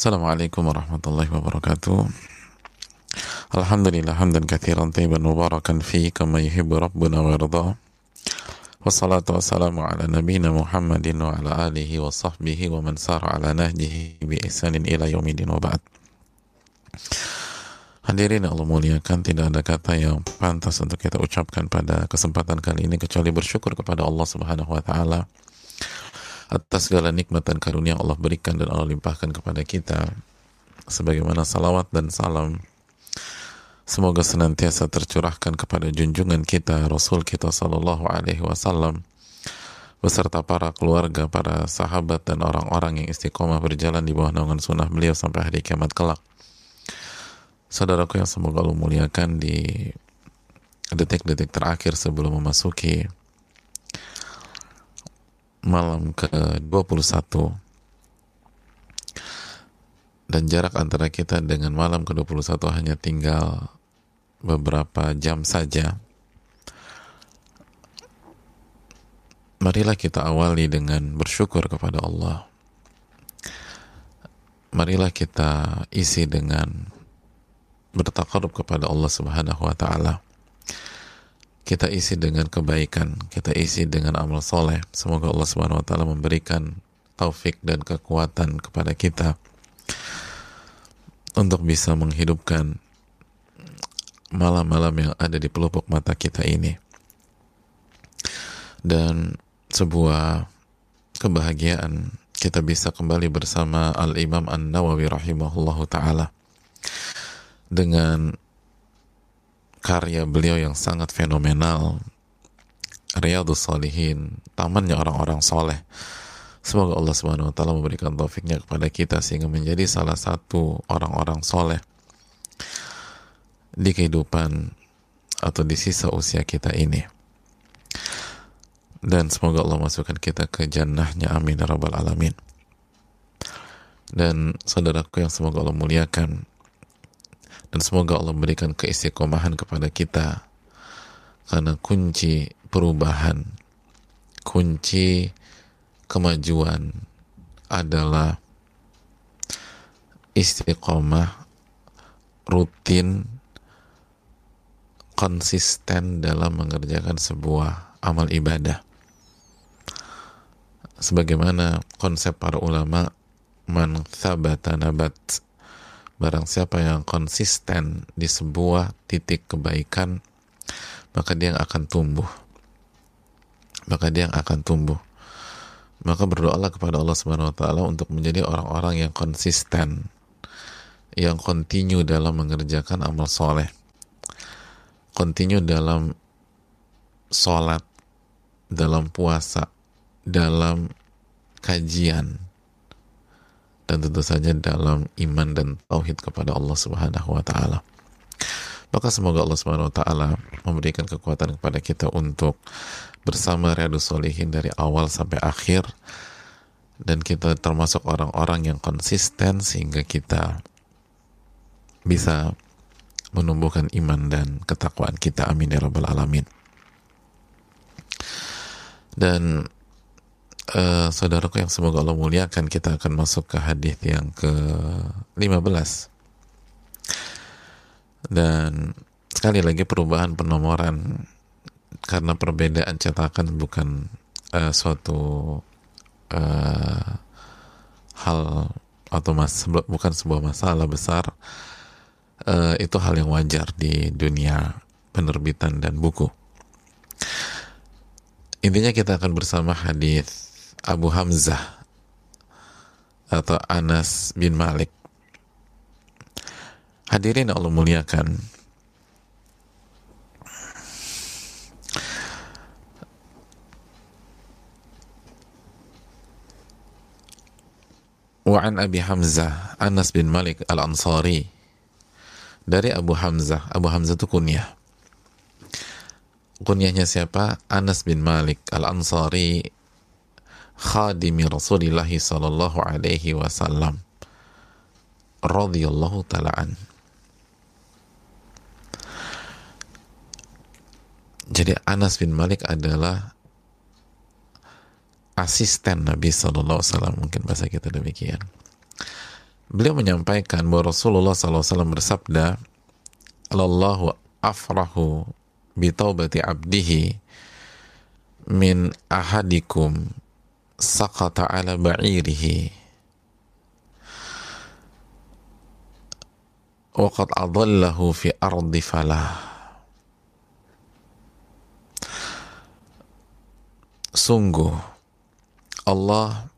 Assalamualaikum warahmatullahi wabarakatuh. Alhamdulillah hamdan katsiran tayyiban mubarakan fi kama yuhibbu rabbuna wa yarda. Wassalatu wassalamu ala nabiyyina Muhammadin wa ala alihi wa sahbihi wa man sara ala nahjihi bi ihsanin ila yaumidin wa ba'd. Hadirin Allah muliakan, tidak ada kata yang pantas untuk kita ucapkan pada kesempatan kali ini kecuali bersyukur kepada Allah Subhanahu wa taala atas segala nikmat dan karunia Allah berikan dan Allah limpahkan kepada kita sebagaimana salawat dan salam semoga senantiasa tercurahkan kepada junjungan kita Rasul kita Sallallahu Alaihi Wasallam beserta para keluarga, para sahabat dan orang-orang yang istiqomah berjalan di bawah naungan sunnah beliau sampai hari kiamat kelak. Saudaraku yang semoga Allah muliakan di detik-detik terakhir sebelum memasuki malam ke-21. Dan jarak antara kita dengan malam ke-21 hanya tinggal beberapa jam saja. Marilah kita awali dengan bersyukur kepada Allah. Marilah kita isi dengan bertakarub kepada Allah subhanahu wa ta'ala kita isi dengan kebaikan, kita isi dengan amal soleh. Semoga Allah Subhanahu Wa Taala memberikan taufik dan kekuatan kepada kita untuk bisa menghidupkan malam-malam yang ada di pelupuk mata kita ini dan sebuah kebahagiaan kita bisa kembali bersama Al Imam An Nawawi rahimahullahu taala dengan karya beliau yang sangat fenomenal Riyadus Salihin tamannya orang-orang soleh. Semoga Allah Subhanahu Wa Taala memberikan taufiknya kepada kita sehingga menjadi salah satu orang-orang soleh di kehidupan atau di sisa usia kita ini. Dan semoga Allah masukkan kita ke jannahnya. Amin ya rabbal alamin. Dan saudaraku yang semoga Allah muliakan dan semoga Allah memberikan keistiqomahan kepada kita. Karena kunci perubahan kunci kemajuan adalah istiqomah rutin konsisten dalam mengerjakan sebuah amal ibadah. Sebagaimana konsep para ulama man thabata nabat Barang siapa yang konsisten di sebuah titik kebaikan, maka dia akan tumbuh. Maka dia akan tumbuh. Maka berdoalah kepada Allah Subhanahu wa taala untuk menjadi orang-orang yang konsisten, yang kontinu dalam mengerjakan amal soleh. Kontinu dalam sholat, dalam puasa, dalam kajian, dan tentu saja dalam iman dan tauhid kepada Allah Subhanahu wa taala. Maka semoga Allah Subhanahu wa taala memberikan kekuatan kepada kita untuk bersama Riyadus Solihin dari awal sampai akhir dan kita termasuk orang-orang yang konsisten sehingga kita bisa menumbuhkan iman dan ketakwaan kita amin ya rabbal alamin dan uh, saudaraku yang semoga Allah muliakan kita akan masuk ke hadis yang ke 15 dan sekali lagi perubahan penomoran karena perbedaan cetakan bukan uh, suatu uh, hal atau mas bukan sebuah masalah besar uh, itu hal yang wajar di dunia penerbitan dan buku. Intinya kita akan bersama hadis Abu Hamzah atau Anas bin Malik. Hadirin Allah muliakan. Wa'an Abi Hamzah Anas bin Malik Al-Ansari dari Abu Hamzah Abu Hamzah itu kunyah kunyahnya siapa? Anas bin Malik Al-Ansari khadimi Rasulullah sallallahu alaihi wasallam radhiyallahu taalaan. Jadi Anas bin Malik adalah asisten Nabi Sallallahu Alaihi Wasallam mungkin bahasa kita demikian beliau menyampaikan bahwa Rasulullah SAW bersabda Allahu afrahu bitaubati abdihi min ahadikum saqata ala ba'irihi. Waqad adallahu fi ardi falah. Sungguh Allah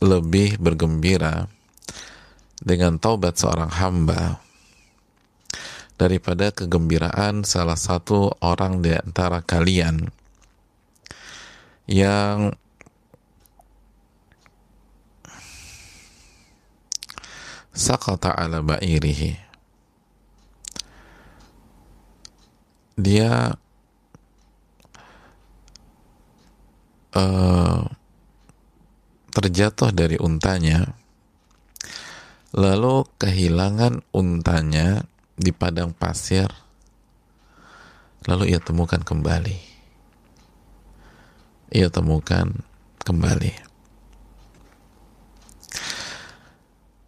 lebih bergembira dengan taubat seorang hamba daripada kegembiraan salah satu orang di antara kalian yang sakata ala ba'irihi. Dia uh, terjatuh dari untanya lalu kehilangan untanya di padang pasir lalu ia temukan kembali. Ia temukan kembali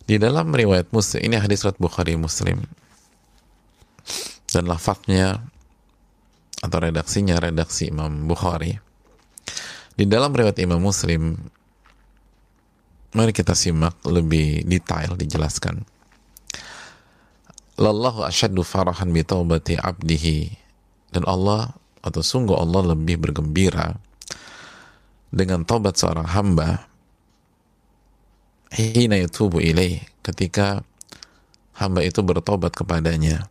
di dalam riwayat muslim ini hadis surat Bukhari Muslim. Dan lafaznya atau redaksinya redaksi Imam Bukhari. Di dalam riwayat Imam Muslim Mari kita simak lebih detail dijelaskan. Lallahu asyaddu farahan bi taubati abdihi. Dan Allah atau sungguh Allah lebih bergembira dengan taubat seorang hamba hina yatubu ilaih ketika hamba itu bertobat kepadanya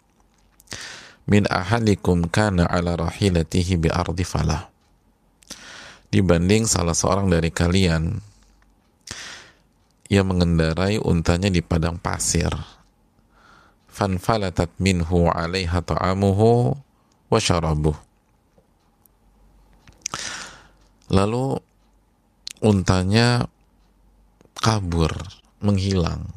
min ahadikum kana ala rahilatihi bi ardi falah dibanding salah seorang dari kalian ia mengendarai untanya di padang pasir. Fanfalatat minhu alaiha ta'amuhu wa syarabuh. Lalu untanya kabur, menghilang.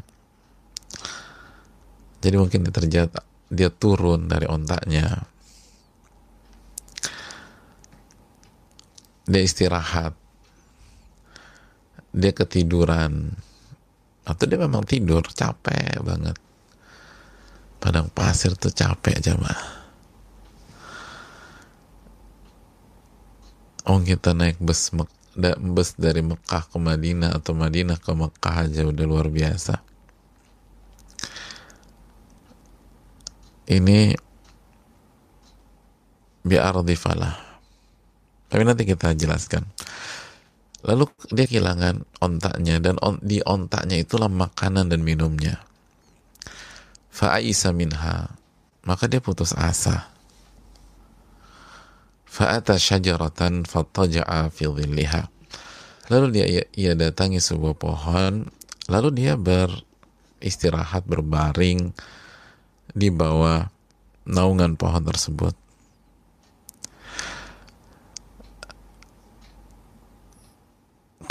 Jadi mungkin dia terjadi dia turun dari ontanya. Dia istirahat. Dia ketiduran atau dia memang tidur capek banget padang pasir tuh capek aja mah oh kita naik bus bus dari Mekah ke Madinah atau Madinah ke Mekah aja udah luar biasa ini biar falah tapi nanti kita jelaskan Lalu dia kehilangan ontaknya dan on, di ontaknya itulah makanan dan minumnya. Fa'isa minha. Maka dia putus asa. Fa'ata syajaratan fattaja'a fi dhilliha. Lalu dia ia, datangi sebuah pohon, lalu dia beristirahat berbaring di bawah naungan pohon tersebut.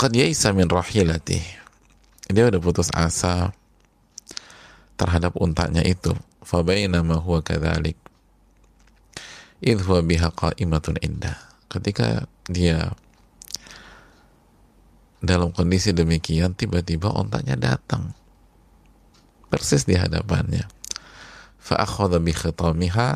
qad yaisa min dia udah putus asa terhadap untanya itu fabainama huwa kadzalik idh biha qa'imatun indah. Ketika dia dalam kondisi demikian tiba-tiba ontanya datang. Persis di hadapannya. Fa akhadha bi khitamiha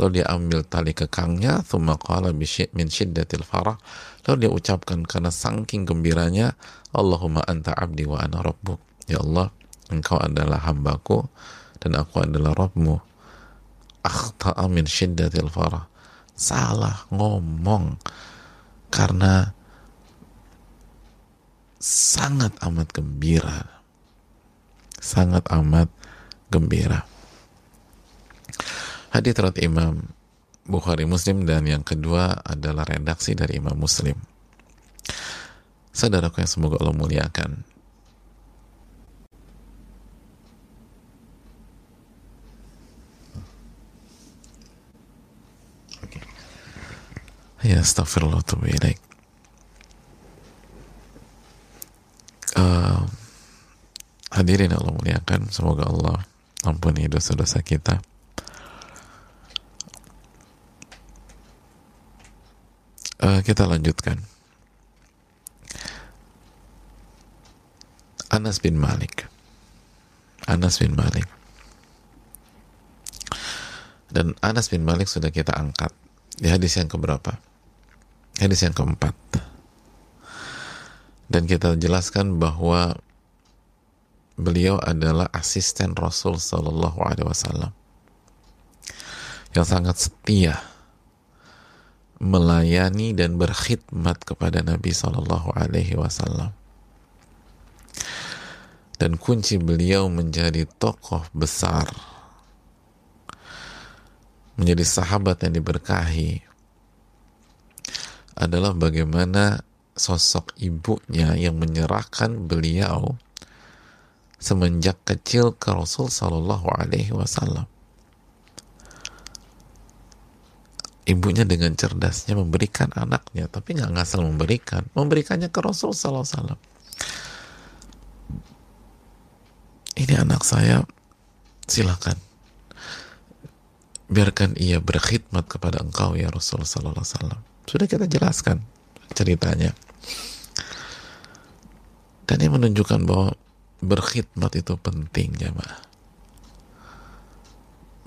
lalu dia ambil tali kekangnya thumma qala min syiddatil farah. Lalu dia ucapkan karena saking gembiranya Allahumma anta abdi wa ana rabbuk. Ya Allah engkau adalah hambaku dan aku adalah Rabbmu akhta'a min syiddatil farah salah ngomong karena sangat amat gembira sangat amat gembira Hadis riwayat Imam Bukhari Muslim dan yang kedua adalah redaksi dari Imam Muslim. Saudaraku yang semoga Allah muliakan. Ya astagfirullah ilaik. Uh, hadirin Allah muliakan, semoga Allah ampuni dosa-dosa kita. uh, kita lanjutkan. Anas bin Malik Anas bin Malik. Dan Anas bin Malik sudah kita angkat di hadis yang keberapa? Hadis yang keempat. Dan kita jelaskan bahwa beliau adalah asisten Rasul Shallallahu Alaihi Wasallam yang sangat setia melayani dan berkhidmat kepada Nabi Shallallahu Alaihi Wasallam dan kunci beliau menjadi tokoh besar menjadi sahabat yang diberkahi adalah bagaimana sosok ibunya yang menyerahkan beliau semenjak kecil ke Rasul Shallallahu Alaihi Wasallam. Ibunya dengan cerdasnya memberikan anaknya, tapi nggak ngasal memberikan, memberikannya ke Rasul Sallallahu Alaihi Wasallam. Ini anak saya silakan. Biarkan ia berkhidmat kepada engkau ya Rasulullah sallallahu alaihi wasallam sudah kita jelaskan ceritanya dan ini menunjukkan bahwa berkhidmat itu penting jemaah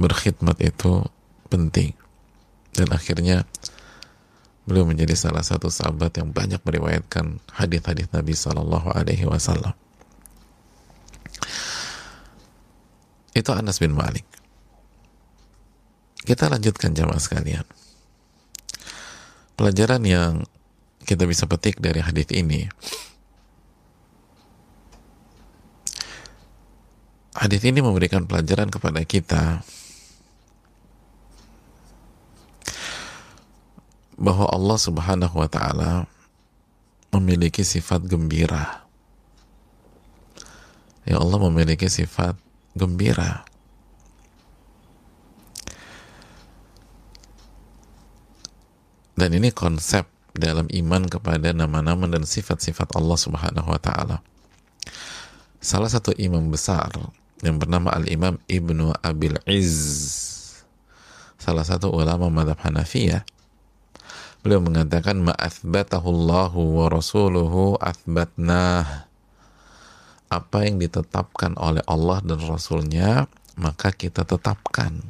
berkhidmat itu penting dan akhirnya beliau menjadi salah satu sahabat yang banyak meriwayatkan hadis-hadis Nabi Shallallahu Alaihi Wasallam. Itu Anas bin Malik. Kita lanjutkan jamaah sekalian. Pelajaran yang kita bisa petik dari hadis ini Hadis ini memberikan pelajaran kepada kita bahwa Allah Subhanahu wa taala memiliki sifat gembira. Ya Allah memiliki sifat gembira. Dan ini konsep dalam iman kepada nama-nama dan sifat-sifat Allah Subhanahu wa taala. Salah satu imam besar yang bernama Al-Imam Ibnu Abil Izz salah satu ulama madhab Hanafiyah beliau mengatakan ma'athbatahu Allahu wa rasuluhu athbatnah apa yang ditetapkan oleh Allah dan Rasulnya maka kita tetapkan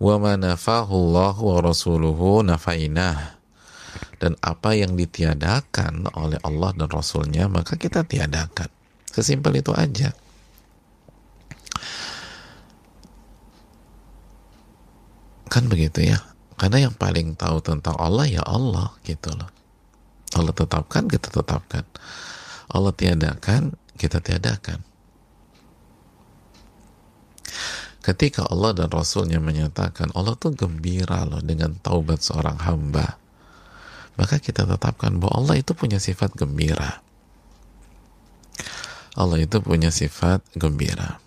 wa wa rasuluhu nafainah dan apa yang ditiadakan oleh Allah dan Rasulnya maka kita tiadakan. Sesimpel itu aja. Kan begitu ya? Karena yang paling tahu tentang Allah ya Allah gitu loh. Allah tetapkan kita tetapkan. Allah tiadakan, kita tiadakan. Ketika Allah dan Rasulnya menyatakan Allah tuh gembira loh dengan taubat seorang hamba, maka kita tetapkan bahwa Allah itu punya sifat gembira. Allah itu punya sifat gembira.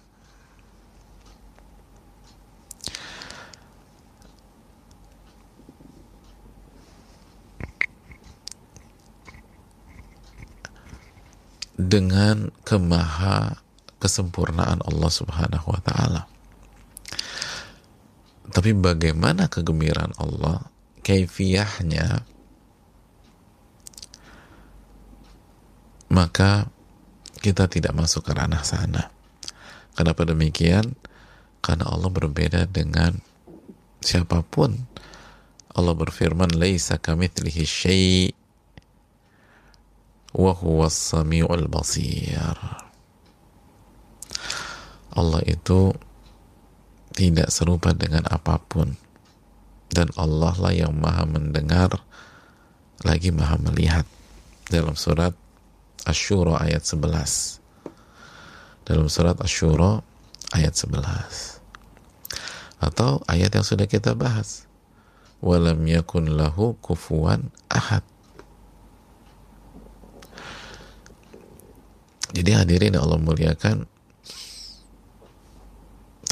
dengan kemaha kesempurnaan Allah Subhanahu wa taala. Tapi bagaimana kegembiraan Allah? Kaifiyahnya maka kita tidak masuk ke ranah sana. Kenapa demikian? Karena Allah berbeda dengan siapa pun. Allah berfirman, "Laisa kamitslihi syai' wa samiul basir Allah itu tidak serupa dengan apa pun. Dan Allah lah yang maha mendengar lagi maha melihat. Dalam surat Ashura ayat 11 dalam surat Ashura ayat 11 atau ayat yang sudah kita bahas. Walam yakun lahu kufuan ahad. Jadi hadirin Allah muliakan.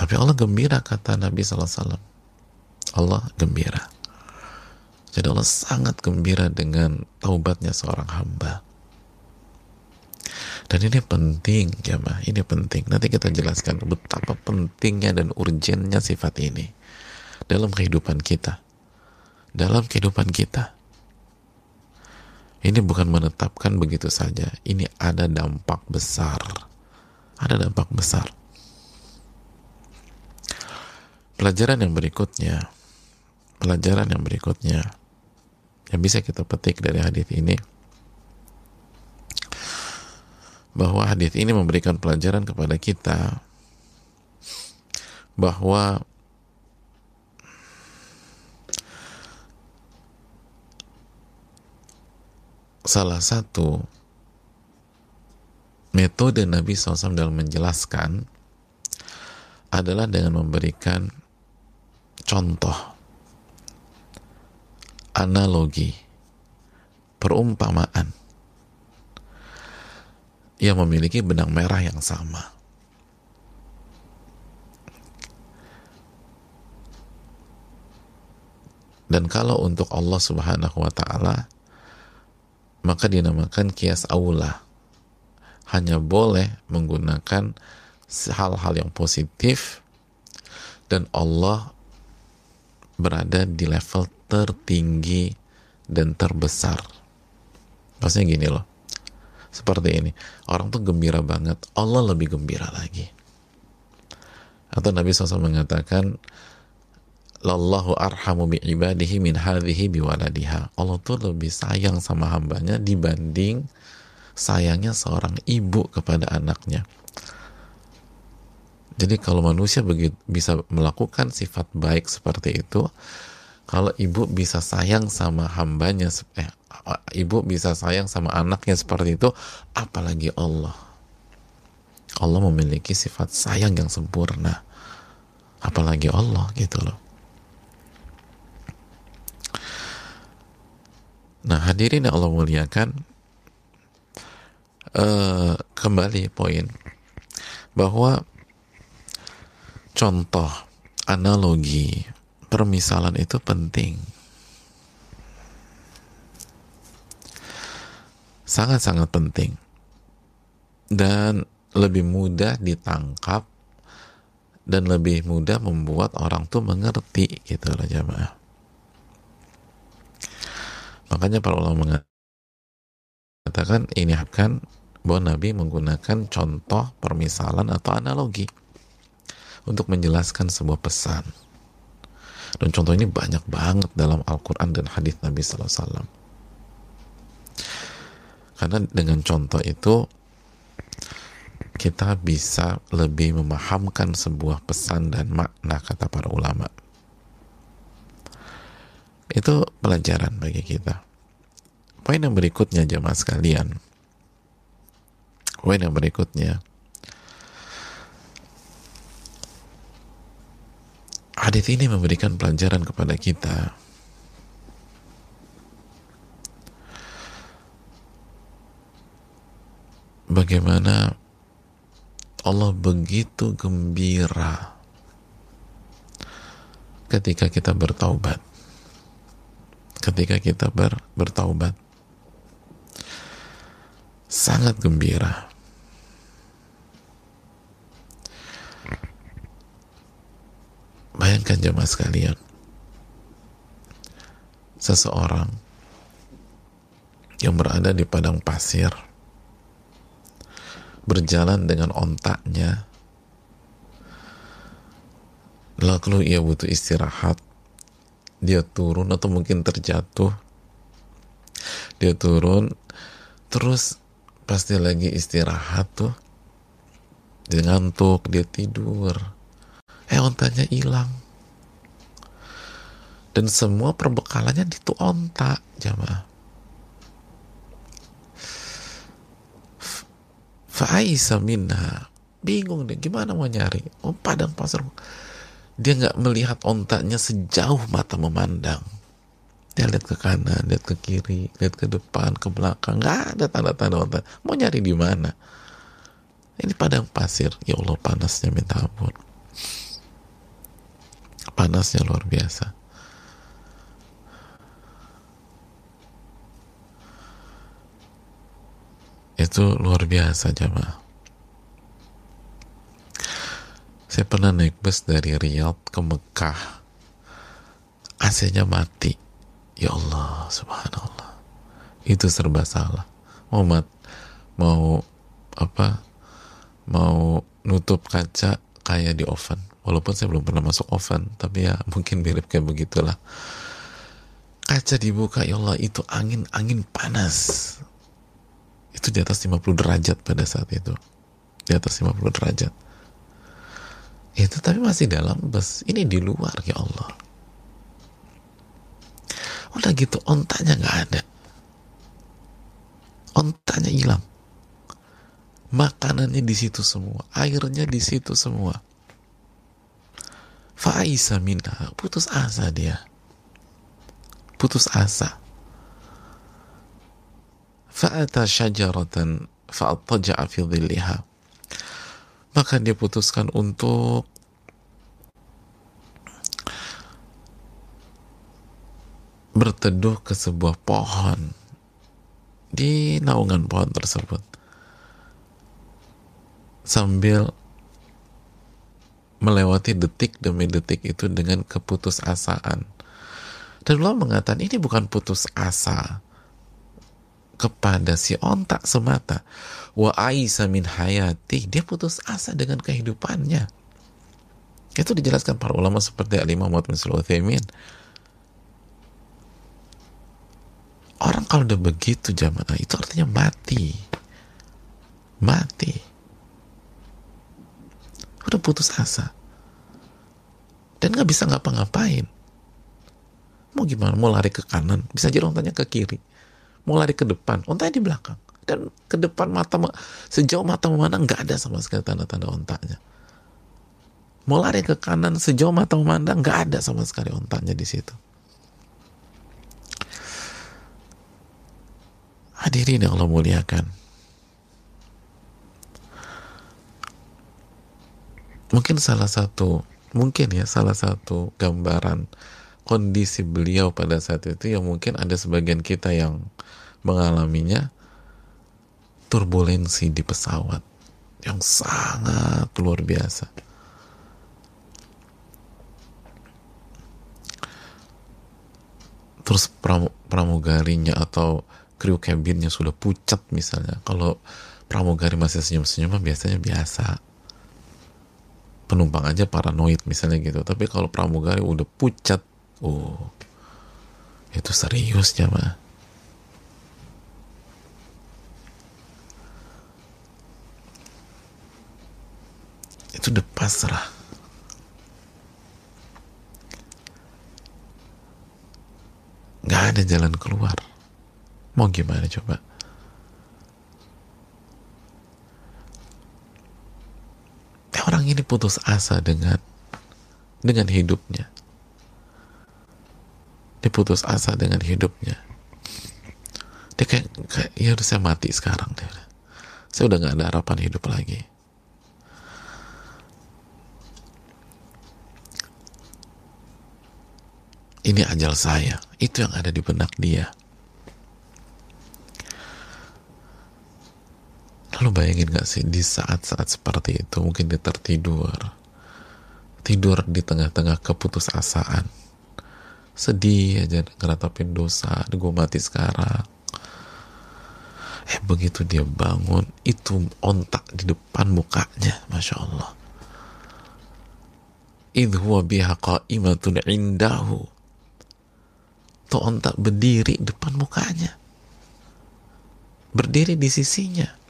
Tapi Allah gembira kata Nabi SAW. Allah gembira. Jadi Allah sangat gembira dengan taubatnya seorang hamba. Dan ini penting, jamaah. Ini penting. Nanti kita jelaskan betapa pentingnya dan urgennya sifat ini dalam kehidupan kita. Dalam kehidupan kita. Ini bukan menetapkan begitu saja. Ini ada dampak besar. ada dampak besar pelajaran yang berikutnya. Pelajaran yang berikutnya. Yang bisa kita petik dari hadis ini. Bahwa hadis ini memberikan pelajaran kepada kita. Bahwa salah satu metode Nabi SAW dalam menjelaskan adalah dengan memberikan contoh, analogi, perumpamaan yang memiliki benang merah yang sama. Dan kalau untuk Allah Subhanahu wa taala maka dinamakan kias aula. Hanya boleh menggunakan hal-hal yang positif dan Allah berada di level tertinggi dan terbesar. Maksudnya gini loh. Seperti ini. Orang tuh gembira banget. Allah lebih gembira lagi. Atau Nabi SAW mengatakan, Lallahu arhamu bi ibadihi min hadhihi biwaladiha. Allah tuh lebih sayang sama hambanya dibanding sayangnya seorang ibu kepada anaknya. Jadi kalau manusia begitu bisa melakukan sifat baik seperti itu, kalau ibu bisa sayang sama hambanya, eh, ibu bisa sayang sama anaknya seperti itu, apalagi Allah. Allah memiliki sifat sayang yang sempurna, apalagi Allah gitu loh. Nah hadirin yang Allah muliakan uh, kembali poin bahwa contoh analogi permisalan itu penting. Sangat-sangat penting. Dan lebih mudah ditangkap dan lebih mudah membuat orang tuh mengerti gitu loh jamaah. Makanya para ulama mengatakan ini akan bahwa Nabi menggunakan contoh permisalan atau analogi untuk menjelaskan sebuah pesan. Dan contoh ini banyak banget dalam Al-Quran dan hadis Nabi SAW. Karena dengan contoh itu kita bisa lebih memahamkan sebuah pesan dan makna kata para ulama itu pelajaran bagi kita poin yang berikutnya jemaah sekalian poin yang berikutnya hadis ini memberikan pelajaran kepada kita. Bagaimana Allah begitu gembira ketika kita bertaubat. Ketika kita ber, bertaubat. Sangat gembira bayangkan jemaah sekalian. Seseorang yang berada di padang pasir berjalan dengan ontaknya lalu ia butuh istirahat dia turun atau mungkin terjatuh dia turun terus pasti lagi istirahat tuh. Dia ngantuk dia tidur. Eh ontanya hilang dan semua perbekalannya di tuh onta jamaah Fa'isa minha. Bingung deh gimana mau nyari? Oh padang pasar. Dia nggak melihat ontaknya sejauh mata memandang. Dia lihat ke kanan lihat ke kiri lihat ke depan ke belakang. Nggak ada tanda-tanda ontak mau nyari di mana? Ini padang pasir. Ya Allah panasnya minta ampun. Panasnya luar biasa itu luar biasa jamaah Saya pernah naik bus dari Riyadh ke Mekah. AC-nya mati. Ya Allah, subhanallah. Itu serba salah. Mau mat, mau apa? mau nutup kaca kayak di oven walaupun saya belum pernah masuk oven tapi ya mungkin mirip kayak begitulah kaca dibuka ya Allah itu angin angin panas itu di atas 50 derajat pada saat itu. Di atas 50 derajat. Itu tapi masih dalam bus ini di luar ya Allah. Udah gitu ontanya nggak ada. Ontanya hilang. Makanannya di situ semua airnya di situ semua. Faisa minha putus asa dia. Putus asa fi maka dia putuskan untuk berteduh ke sebuah pohon. Di naungan pohon tersebut. Sambil melewati detik demi detik itu dengan keputusasaan. Dan Allah mengatakan ini bukan putus asa kepada si ontak semata. Wa aisa min hayati. Dia putus asa dengan kehidupannya. Itu dijelaskan para ulama seperti Al-Imam Muhammad bin orang kalau udah begitu jamaah itu artinya mati. Mati. Udah putus asa. Dan nggak bisa ngapa-ngapain. Mau gimana? Mau lari ke kanan? Bisa jadi ontanya ke kiri mau lari ke depan. Ontanya di belakang. Dan ke depan mata sejauh mata memandang nggak ada sama sekali tanda-tanda ontaknya mau lari ke kanan sejauh mata memandang nggak ada sama sekali ontaknya di situ. Hadirin yang Allah muliakan. Mungkin salah satu, mungkin ya salah satu gambaran kondisi beliau pada saat itu yang mungkin ada sebagian kita yang mengalaminya turbulensi di pesawat yang sangat luar biasa. Terus pramugarinya atau kru cabinnya sudah pucat misalnya. Kalau pramugari masih senyum-senyum biasanya biasa. Penumpang aja paranoid misalnya gitu. Tapi kalau pramugari udah pucat oh itu serius mah itu udah pasrah nggak ada jalan keluar Mau gimana coba? Eh, orang ini putus asa dengan dengan hidupnya. Dia putus asa dengan hidupnya. Dia kayak, kayak ya udah saya mati sekarang deh. Saya udah nggak ada harapan hidup lagi. Ini ajal saya. Itu yang ada di benak dia. Lalu bayangin gak sih di saat-saat seperti itu mungkin dia tertidur. Tidur di tengah-tengah keputusasaan. Sedih aja ngeratapin dosa, gue mati sekarang. Eh begitu dia bangun, itu ontak di depan mukanya, Masya Allah. Idh biha qa'imatun indahu. Tuh ontak berdiri depan mukanya. Berdiri di sisinya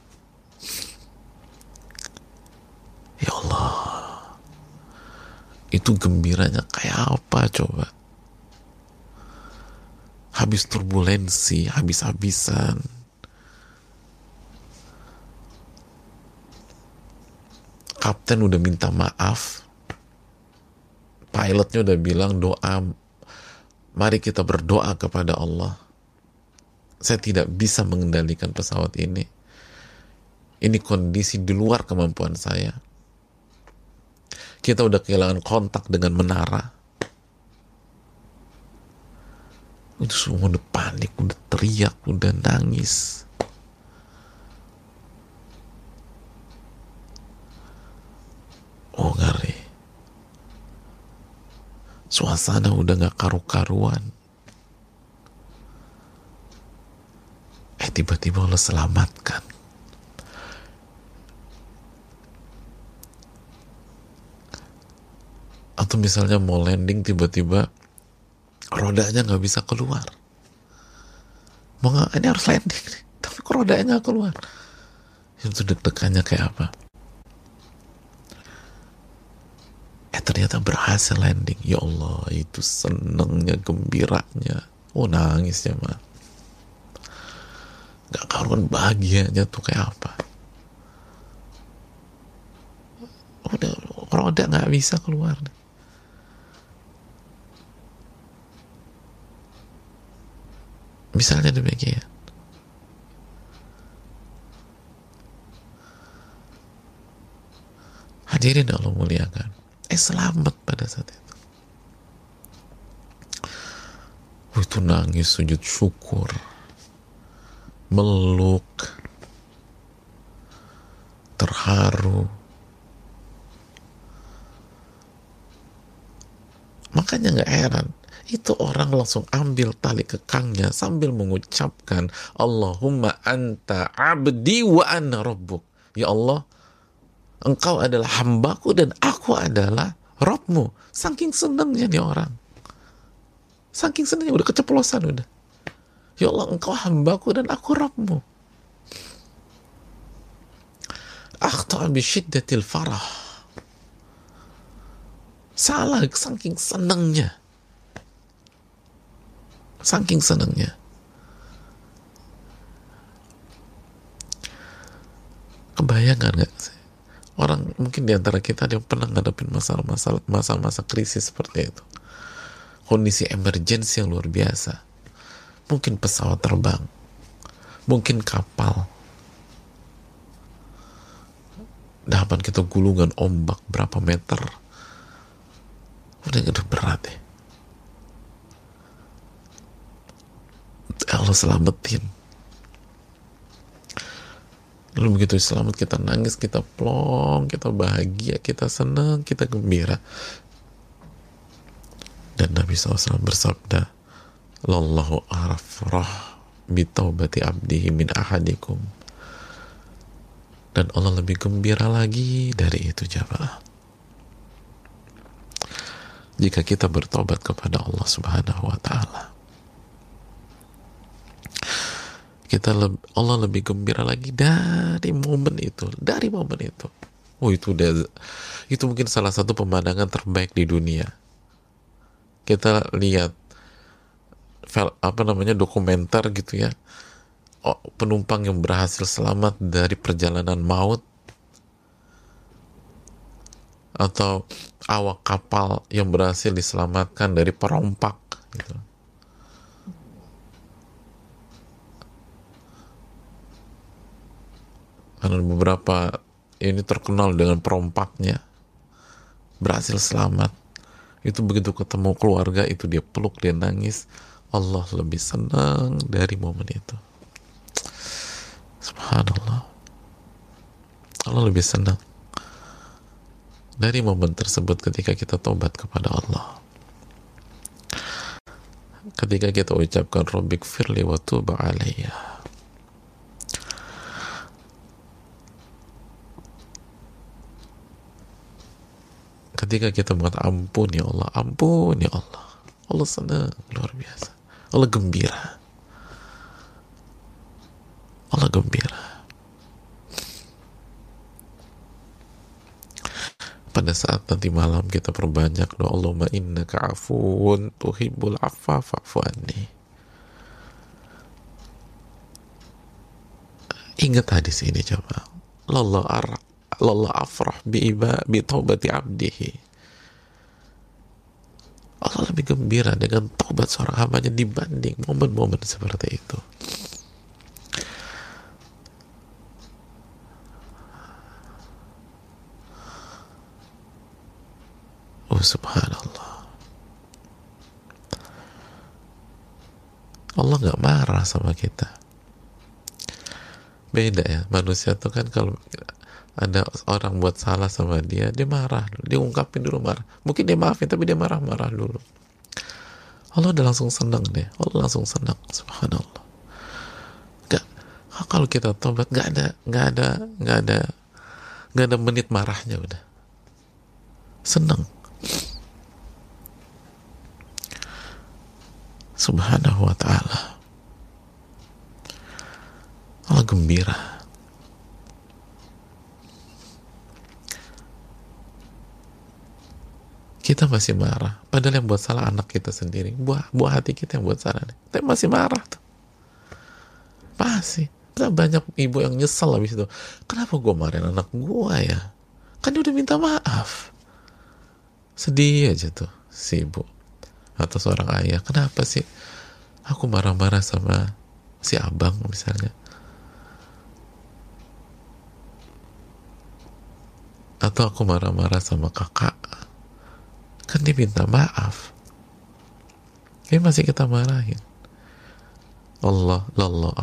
Ya Allah. Itu gembiranya kayak apa coba? Habis turbulensi, habis-habisan. Kapten udah minta maaf. Pilotnya udah bilang doa. Mari kita berdoa kepada Allah. Saya tidak bisa mengendalikan pesawat ini ini kondisi di luar kemampuan saya kita udah kehilangan kontak dengan menara itu semua udah panik udah teriak udah nangis. Oh ngeri. Suasana udah gak karu-karuan. Eh tiba-tiba Allah selamatkan. Atau misalnya mau landing tiba-tiba rodanya nggak bisa keluar. Mau nggak? Ini harus landing tapi kok rodanya nggak keluar? Itu deg-degannya kayak apa? Eh ternyata berhasil landing. Ya Allah itu senengnya gembiranya. Oh nangis ya mah. Nggak karuan bahagianya tuh kayak apa? Udah roda nggak bisa keluar nih. Misalnya demikian. Hadirin Allah muliakan eh selamat pada saat itu. Itu nangis sujud syukur. Meluk. Terharu. Makanya nggak heran itu orang langsung ambil tali kekangnya sambil mengucapkan Allahumma anta abdi wa anna rabbuk ya Allah engkau adalah hambaku dan aku adalah Robmu saking senangnya nih orang Saking senangnya udah keceplosan udah. Ya Allah engkau hambaku dan aku Rabbmu. Akhta'a bisyiddatil farah. Salah saking senangnya. Saking senangnya. Kebayangan gak sih? Orang mungkin di antara kita ada yang pernah ngadepin masalah-masalah masa-masa krisis seperti itu kondisi emergensi yang luar biasa. Mungkin pesawat terbang, mungkin kapal. Dapat kita gulungan ombak berapa meter. Udah udah berat ya. Allah selamatin. Lalu begitu selamat kita nangis, kita plong, kita bahagia, kita senang, kita gembira. Dan Nabi SAW bersabda, Lallahu arafrah bitaubati abdihi min ahadikum. Dan Allah lebih gembira lagi dari itu jamaah. Jika kita bertobat kepada Allah Subhanahu wa taala. Kita lebih, Allah lebih gembira lagi dari momen itu, dari momen itu. Oh itu udah itu mungkin salah satu pemandangan terbaik di dunia kita lihat apa namanya dokumenter gitu ya oh, penumpang yang berhasil selamat dari perjalanan maut atau awak kapal yang berhasil diselamatkan dari perompak gitu. Karena beberapa ini terkenal dengan perompaknya. Berhasil selamat. Itu begitu ketemu keluarga itu dia peluk dia nangis. Allah lebih senang dari momen itu. Subhanallah. Allah lebih senang dari momen tersebut ketika kita tobat kepada Allah. Ketika kita ucapkan Rabbik firli wa tuba alaiya ketika kita mengatakan ampun ya Allah ampun ya Allah. Allah senang luar biasa. Allah gembira. Allah gembira. Pada saat nanti malam kita perbanyak doa Allahumma innaka afun tuhibbul affa fa'fu anni. Ingat hadis ini coba Allah Allah afrah bi iba bi taubati abdihi. Allah lebih gembira dengan taubat seorang hambanya dibanding momen-momen seperti itu. Oh subhanallah. Allah nggak marah sama kita. Beda ya manusia tuh kan kalau ada orang buat salah sama dia, dia marah dulu, dia ungkapin dulu marah. Mungkin dia maafin tapi dia marah-marah dulu. Allah udah langsung senang deh, Allah langsung senang, subhanallah. Gak, kalau kita tobat gak ada, gak ada, gak ada, gak ada menit marahnya udah. Senang. Subhanahu wa ta'ala. Allah gembira kita masih marah. Padahal yang buat salah anak kita sendiri. Buah buah hati kita yang buat salah tapi masih marah tuh. Masih. Banyak ibu yang nyesel habis itu. Kenapa gue marahin anak gue ya? Kan dia udah minta maaf. Sedih aja tuh si ibu atau seorang ayah. Kenapa sih? Aku marah-marah sama si abang misalnya. Atau aku marah-marah sama kakak kan dia minta maaf. Ini masih kita marahin. Allah lallah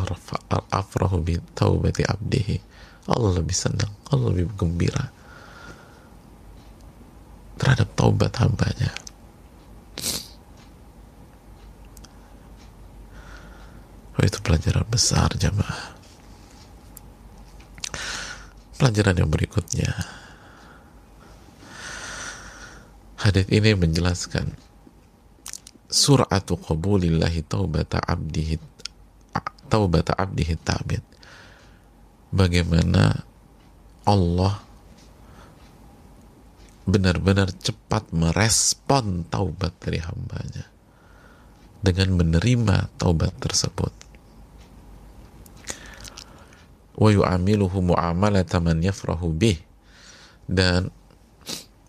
afrahu bi taubati abdihi. Allah lebih senang Allah lebih gembira terhadap taubat hambanya. Oh, itu pelajaran besar jamaah pelajaran yang berikutnya Hadis ini menjelaskan suratu qabulillahi taubata abdihi taubata abdihi tabid. Bagaimana Allah benar-benar cepat merespon taubat dari hambanya dengan menerima taubat tersebut. Wa yu'amiluhu mu'amalata man yafrahu bih dan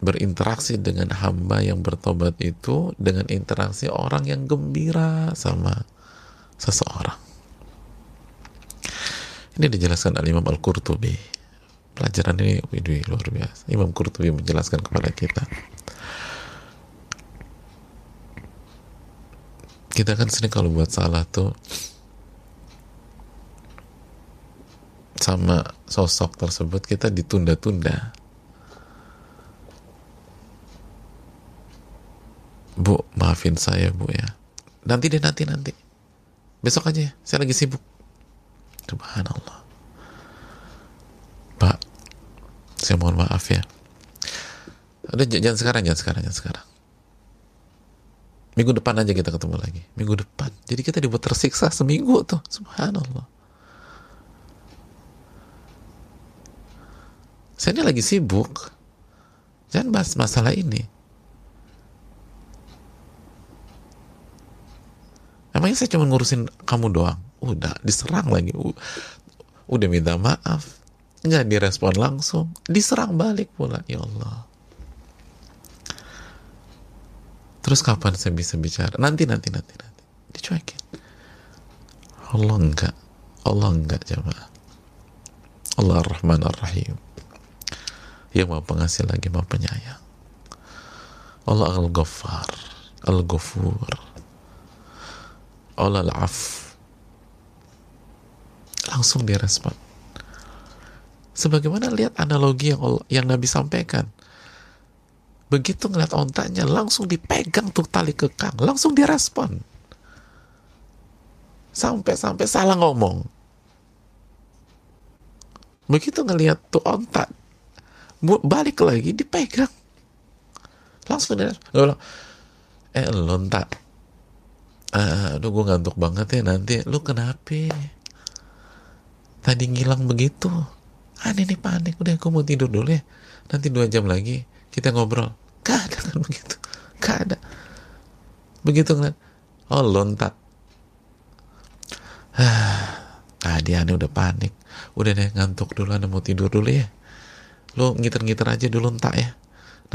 berinteraksi dengan hamba yang bertobat itu dengan interaksi orang yang gembira sama seseorang. Ini dijelaskan oleh Imam Al-Qurtubi. Pelajaran ini widwi, luar biasa. Imam Qurtubi menjelaskan kepada kita. Kita kan sering kalau buat salah tuh sama sosok tersebut kita ditunda-tunda Bu, maafin saya bu ya. Nanti deh nanti nanti. Besok aja ya. Saya lagi sibuk. Subhanallah. Pak, saya mohon maaf ya. Udah jangan sekarang, jangan sekarang, jangan sekarang. Minggu depan aja kita ketemu lagi. Minggu depan. Jadi kita dibuat tersiksa seminggu tuh. Subhanallah. Saya ini lagi sibuk. Jangan bahas masalah ini. Emangnya saya cuma ngurusin kamu doang? Udah, diserang lagi. Udah minta maaf. Nggak direspon langsung. Diserang balik pula. Ya Allah. Terus kapan saya bisa bicara? Nanti, nanti, nanti, nanti. Dicuekin. Allah enggak. Allah enggak, jamaah. Allah Ar-Rahman Ar-Rahim. Yang mau pengasih lagi mau penyayang. Allah Al-Ghaffar. Al-Ghafur Allah af langsung direspon sebagaimana lihat analogi yang yang Nabi sampaikan. Begitu ngeliat ontaknya langsung dipegang tuh tali kekang. Langsung direspon sampai-sampai salah ngomong. Begitu ngeliat tuh ontak balik lagi dipegang. Langsung direspon eh lontak aduh gue ngantuk banget ya nanti. Lu kenapa? Tadi ngilang begitu. Aneh nih panik udah gue mau tidur dulu ya. Nanti dua jam lagi kita ngobrol. Gak ada kan begitu? Gak ada. Begitu ngeliat oh lontat. Tadi aneh udah panik. Udah deh ngantuk dulu aneh mau tidur dulu ya. Lo ngiter-ngiter aja dulu entak ya.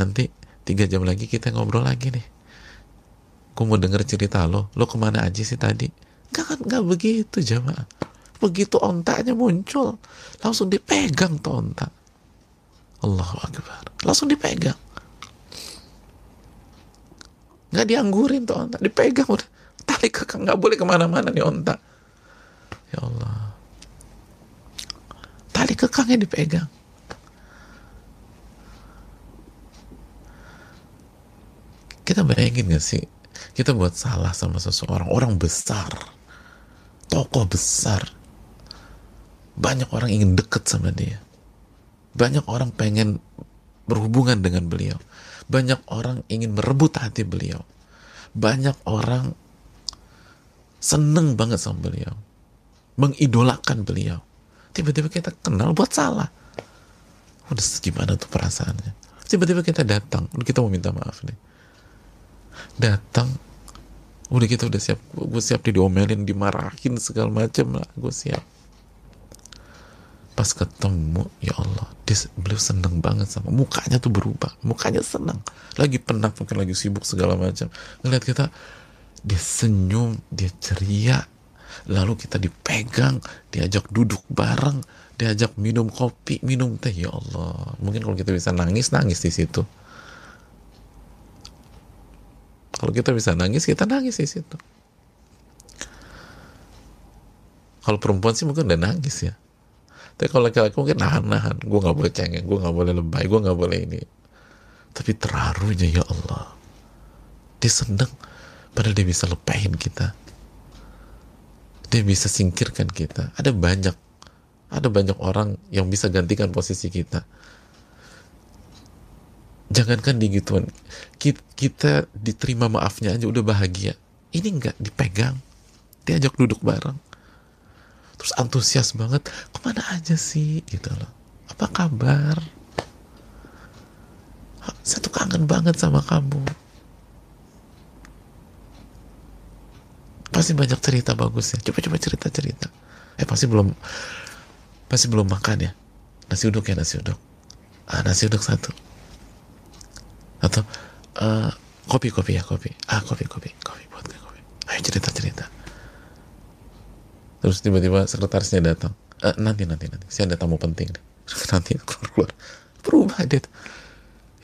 Nanti tiga jam lagi kita ngobrol lagi nih gue mau denger cerita lo? Lo ke mana aja sih tadi? Gak kan gak begitu jamaah. Begitu ontaknya muncul langsung dipegang tuh ontak. Allahu Akbar. Langsung dipegang. Nggak dianggurin tuh ontak dipegang udah. Tali kekang nggak boleh ke mana-mana nih ontak. Ya Allah. Tali kekangnya dipegang. Kita bayangin gak sih kita buat salah sama seseorang. Orang besar. Tokoh besar. Banyak orang ingin deket sama dia. Banyak orang pengen berhubungan dengan beliau. Banyak orang ingin merebut hati beliau. Banyak orang seneng banget sama beliau. Mengidolakan beliau. Tiba-tiba kita kenal buat salah. Udah gimana tuh perasaannya? Tiba-tiba kita datang. Kita mau minta maaf nih datang. Udah kita udah siap. Gue siap diomelin dimarahin segala macam lah. Gue siap. Pas ketemu ya Allah dia, beliau seneng banget sama mukanya tuh berubah. Mukanya seneng. Lagi penat mungkin lagi sibuk segala macam ngeliat kita dia senyum dia ceria. Lalu kita dipegang diajak duduk bareng diajak minum kopi minum teh. Ya Allah mungkin kalau kita bisa nangis nangis di situ kalau kita bisa nangis, kita nangis di situ. Kalau perempuan sih mungkin udah nangis ya. Tapi kalau laki-laki mungkin nahan-nahan. Gue gak boleh cengeng, gue gak boleh lebay, gue gak boleh ini. Tapi terharunya ya Allah. Dia seneng. Padahal dia bisa lepain kita. Dia bisa singkirkan kita. Ada banyak. Ada banyak orang yang bisa gantikan posisi kita jangankan digituan kita diterima maafnya aja udah bahagia. Ini enggak dipegang. Diajak duduk bareng. Terus antusias banget ke mana aja sih? Gitu loh. Apa kabar? Saya tuh kangen banget sama kamu. Pasti banyak cerita bagus ya coba-coba cerita-cerita. Eh pasti belum pasti belum makan ya. Nasi uduk ya nasi uduk. Ah nasi uduk satu atau uh, kopi kopi ya kopi. Ah kopi kopi kopi buat kopi. Ayo cerita cerita. Terus tiba-tiba sekretarisnya datang. Uh, nanti nanti nanti. Saya ada tamu penting deh nanti keluar. Keluar berubah dia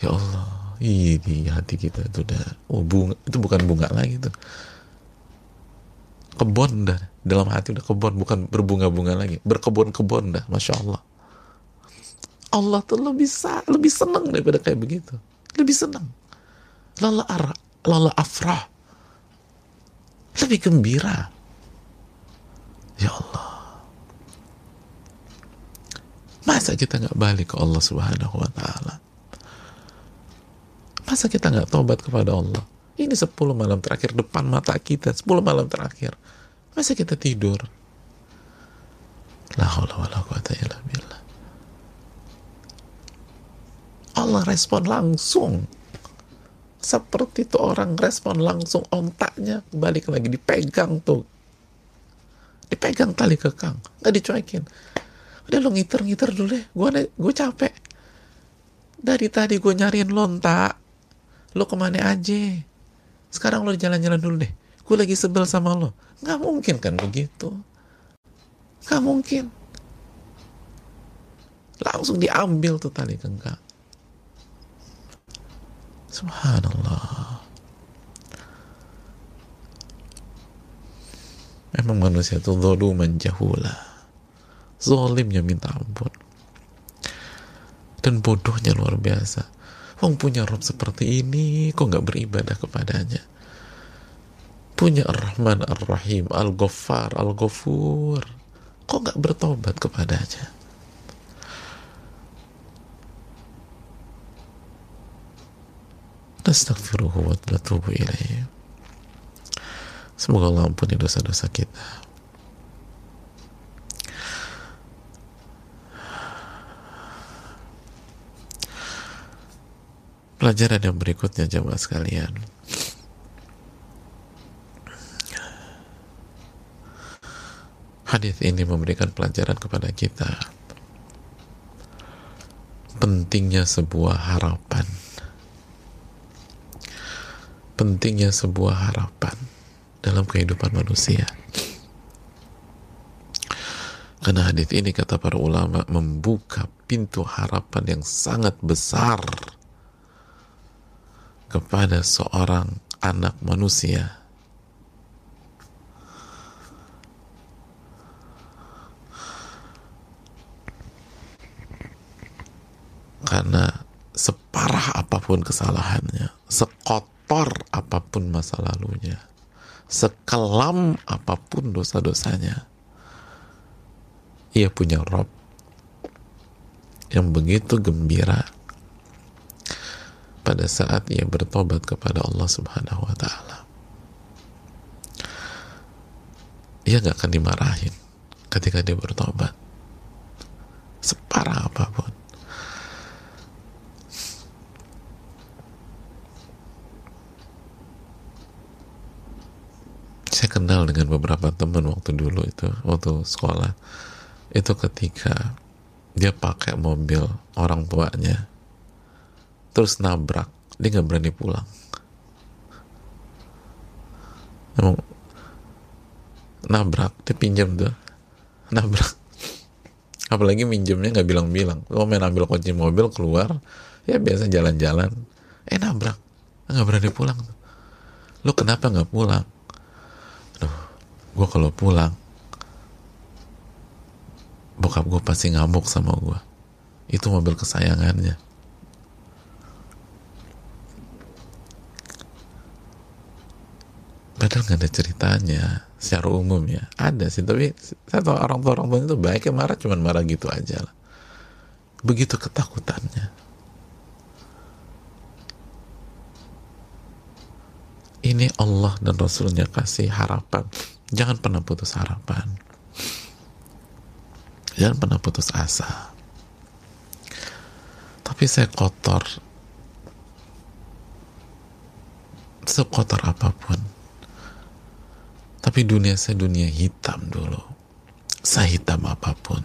ya Allah ini hati kita itu udah oh bunga itu bukan bunga lagi tuh. Kebun dah. Dalam hati udah kebun bukan berbunga-bunga lagi. Berkebun-kebun dah masya Allah. Allah tuh lebih sa lebih seneng daripada kayak begitu lebih senang. Lala ara lala afrah. Lebih gembira. Ya Allah. Masa kita nggak balik ke Allah subhanahu wa ta'ala? Masa kita nggak tobat kepada Allah? Ini 10 malam terakhir depan mata kita 10 malam terakhir. Masa kita tidur? La haula wala quwata illa billah Allah respon langsung. Seperti itu orang respon langsung ontaknya balik lagi dipegang tuh. Dipegang tali kekang nggak dicuekin. Udah lo ngiter-ngiter dulu deh gue gue capek. Dari tadi gue nyariin lontak lo ke mana aja? Sekarang lo jalan-jalan dulu deh. Gue lagi sebel sama lo nggak mungkin kan begitu? Nggak mungkin. Langsung diambil tuh tali kekang Subhanallah. Memang manusia itu zaluman jahula. Zolimnya minta ampun. Dan bodohnya luar biasa. Wong punya Rob seperti ini, kok nggak beribadah kepadanya? Punya Ar-Rahman Ar-Rahim, Al-Ghaffar, Al-Ghafur. Kok nggak bertobat kepadanya? Nastaghfiruhu wa natubu ilaih semoga Allah ampuni dosa-dosa kita. Pelajaran yang berikutnya jamaah sekalian. Hadis ini memberikan pelajaran kepada kita. Pentingnya sebuah harapan pentingnya sebuah harapan dalam kehidupan manusia. Karena hadis ini kata para ulama membuka pintu harapan yang sangat besar kepada seorang anak manusia. Karena separah apa pun kesalahannya, sekot sekotor apa pun masa lalunya, sekelam apa pun dosa-dosanya, ia punya Rob yang begitu gembira pada saat ia bertobat kepada Allah Subhanahu wa taala. ia nggak akan dimarahin ketika dia bertobat. Separah apa pun saya kenal dengan beberapa teman waktu dulu itu waktu sekolah. Itu ketika dia pakai mobil orang tuanya terus nabrak dia nggak berani pulang. Emang nabrak dia pinjam tuh nabrak. Apalagi minjemnya nggak bilang-bilang. Lo main ambil kunci mobil keluar ya biasa jalan-jalan. Eh nabrak nggak berani pulang lo kenapa nggak pulang gue kalau pulang bokap gue pasti ngamuk sama gue itu mobil kesayangannya. Padahal nggak ada ceritanya secara umum ya. Ada sih tapi saya tahu orang tua orang tua itu baik ya marah cuman marah gitu aja lah. Begitu ketakutannya. Ini Allah dan Rasulnya kasih harapan jangan pernah putus harapan jangan pernah putus asa tapi saya kotor sekotor apa pun tapi dunia saya dunia hitam dulu. Sehitam apa pun.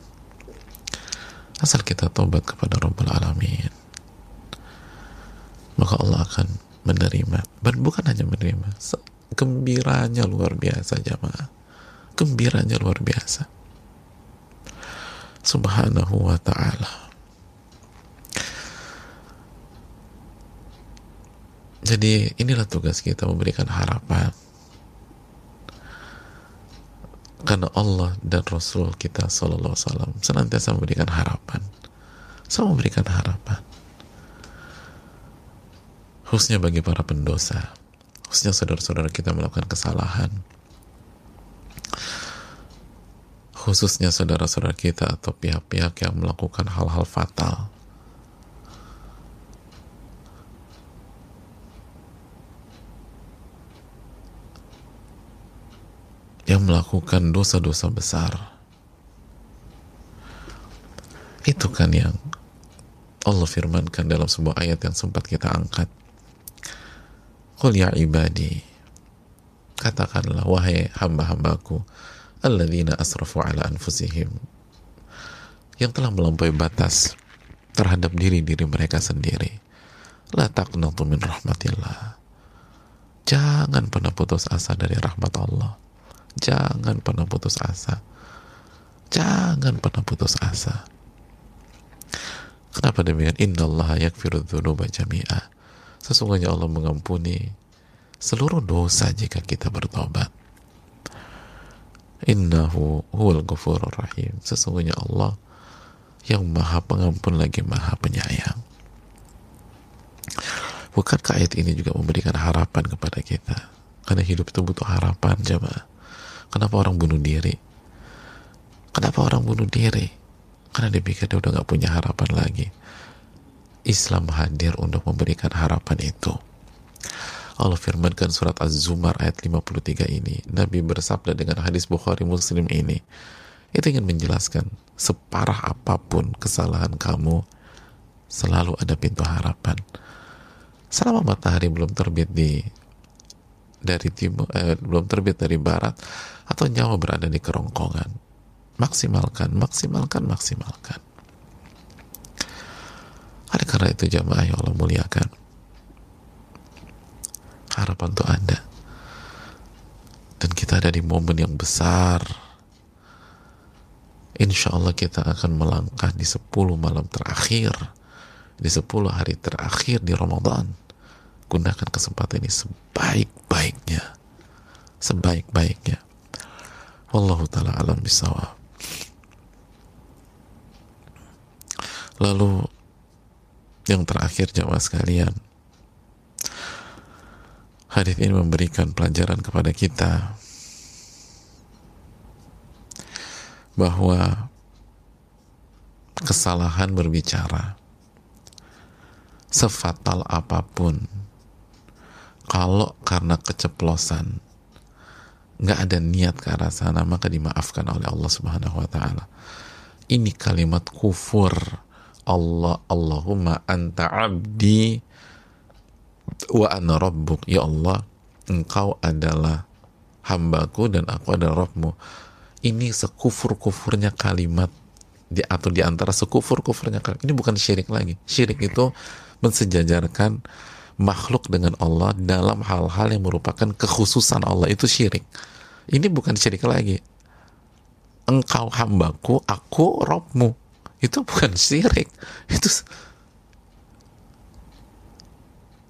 Asal kita tobat kepada Rabbul Alamin. Maka Allah akan menerima. Dan bukan hanya menerima. Gembiranya luar biasa jamaah. Gembiranya luar biasa. Subhanahu wa ta'ala. Jadi inilah tugas kita memberikan harapan karena Allah dan Rasul kita Sallallahu Alaihi Wasallam senantiasa memberikan harapan selalu memberikan harapan khususnya bagi para pendosa khususnya saudara-saudara kita melakukan kesalahan. Khususnya saudara-saudara kita atau pihak-pihak yang melakukan hal-hal fatal. Yang melakukan dosa-dosa besar. Itu kan yang Allah firmankan dalam sebuah ayat yang sempat kita angkat Qul ya ibadi katakanlah wahai hamba-hambaku alladzina asrafu ala anfusihim yang telah melampaui batas terhadap diri-diri mereka sendiri la taqnatu min rahmatillah jangan pernah putus asa dari rahmat Allah Jangan pernah putus asa. Jangan pernah putus asa. Kenapa demikian? Inna Allah yakfiru dhunuba jami'a. Sesungguhnya Allah mengampuni seluruh dosa jika kita bertobat. Innahu huwal ghafurur rahim. Sesungguhnya Allah yang maha pengampun lagi maha penyayang. Bukankah ayat ini juga memberikan harapan kepada kita? Karena hidup itu butuh harapan, jemaah Kenapa orang bunuh diri? Kenapa orang bunuh diri? Karena dia pikir dia udah gak punya harapan lagi. Islam hadir untuk memberikan harapan itu. Allah firmankan surat Az-Zumar ayat 53 ini. Nabi bersabda dengan hadis Bukhari Muslim ini. Itu ingin menjelaskan separah apa pun kesalahan kamu, selalu ada pintu harapan. Selama matahari belum terbit di dari timur eh, belum terbit dari barat atau nyawa berada di kerongkongan maksimalkan maksimalkan maksimalkan oleh karena itu jamaah yang Allah muliakan harapan itu ada dan kita ada di momen yang besar. Insya Allah kita akan melangkah di 10 malam terakhir di 10 hari terakhir di Ramadan. Gunakan kesempatan ini sebaik-baiknya. Sebaik-baiknya. Wallahu ta'ala alam bisawab. Lalu yang terakhir jamaah sekalian hadis ini memberikan pelajaran kepada kita bahwa kesalahan berbicara sefatal apa pun kalau karena keceplosan nggak ada niat ke arah sana maka dimaafkan oleh Allah Subhanahu wa taala. Ini kalimat kufur. Allah Allahumma anta abdi wa ana rabbuk. Ya Allah, engkau adalah hambaku dan aku adalah Rabbmu. Ini sekufur-kufurnya kalimat di atau di antara sekufur-kufurnya kalimat. Ini bukan syirik lagi. Syirik itu mensejajarkan makhluk dengan Allah dalam hal-hal yang merupakan kekhususan Allah itu syirik. Ini bukan syirik lagi. Engkau hambaku, aku Robmu. Itu bukan syirik. Itu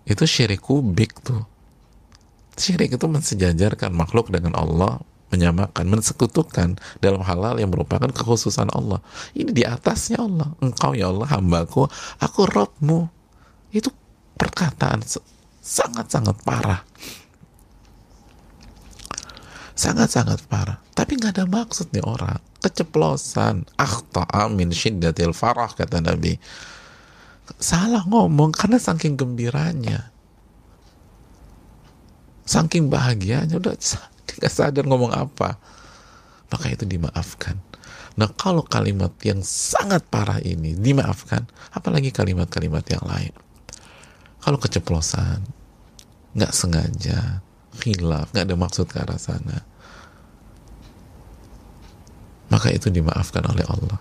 itu syirik kubik tuh. Syirik itu mensejajarkan makhluk dengan Allah, menyamakan, mensekutukan dalam hal-hal yang merupakan kekhususan Allah. Ini di atasnya Allah. Engkau ya Allah hambaku, aku Robmu. Itu perkataan sangat-sangat parah sangat-sangat parah tapi nggak ada maksud nih orang keceplosan. Akhta amin syiddatil farah kata Nabi. Salah ngomong karena saking gembiranya. Saking bahagianya. Udah nggak sadar ngomong apa. Maka itu dimaafkan. Nah kalau kalimat yang sangat parah ini dimaafkan apalagi kalimat-kalimat yang lain. Kalau keceplosan nggak sengaja khilaf nggak ada maksud ke arah sana maka itu dimaafkan oleh Allah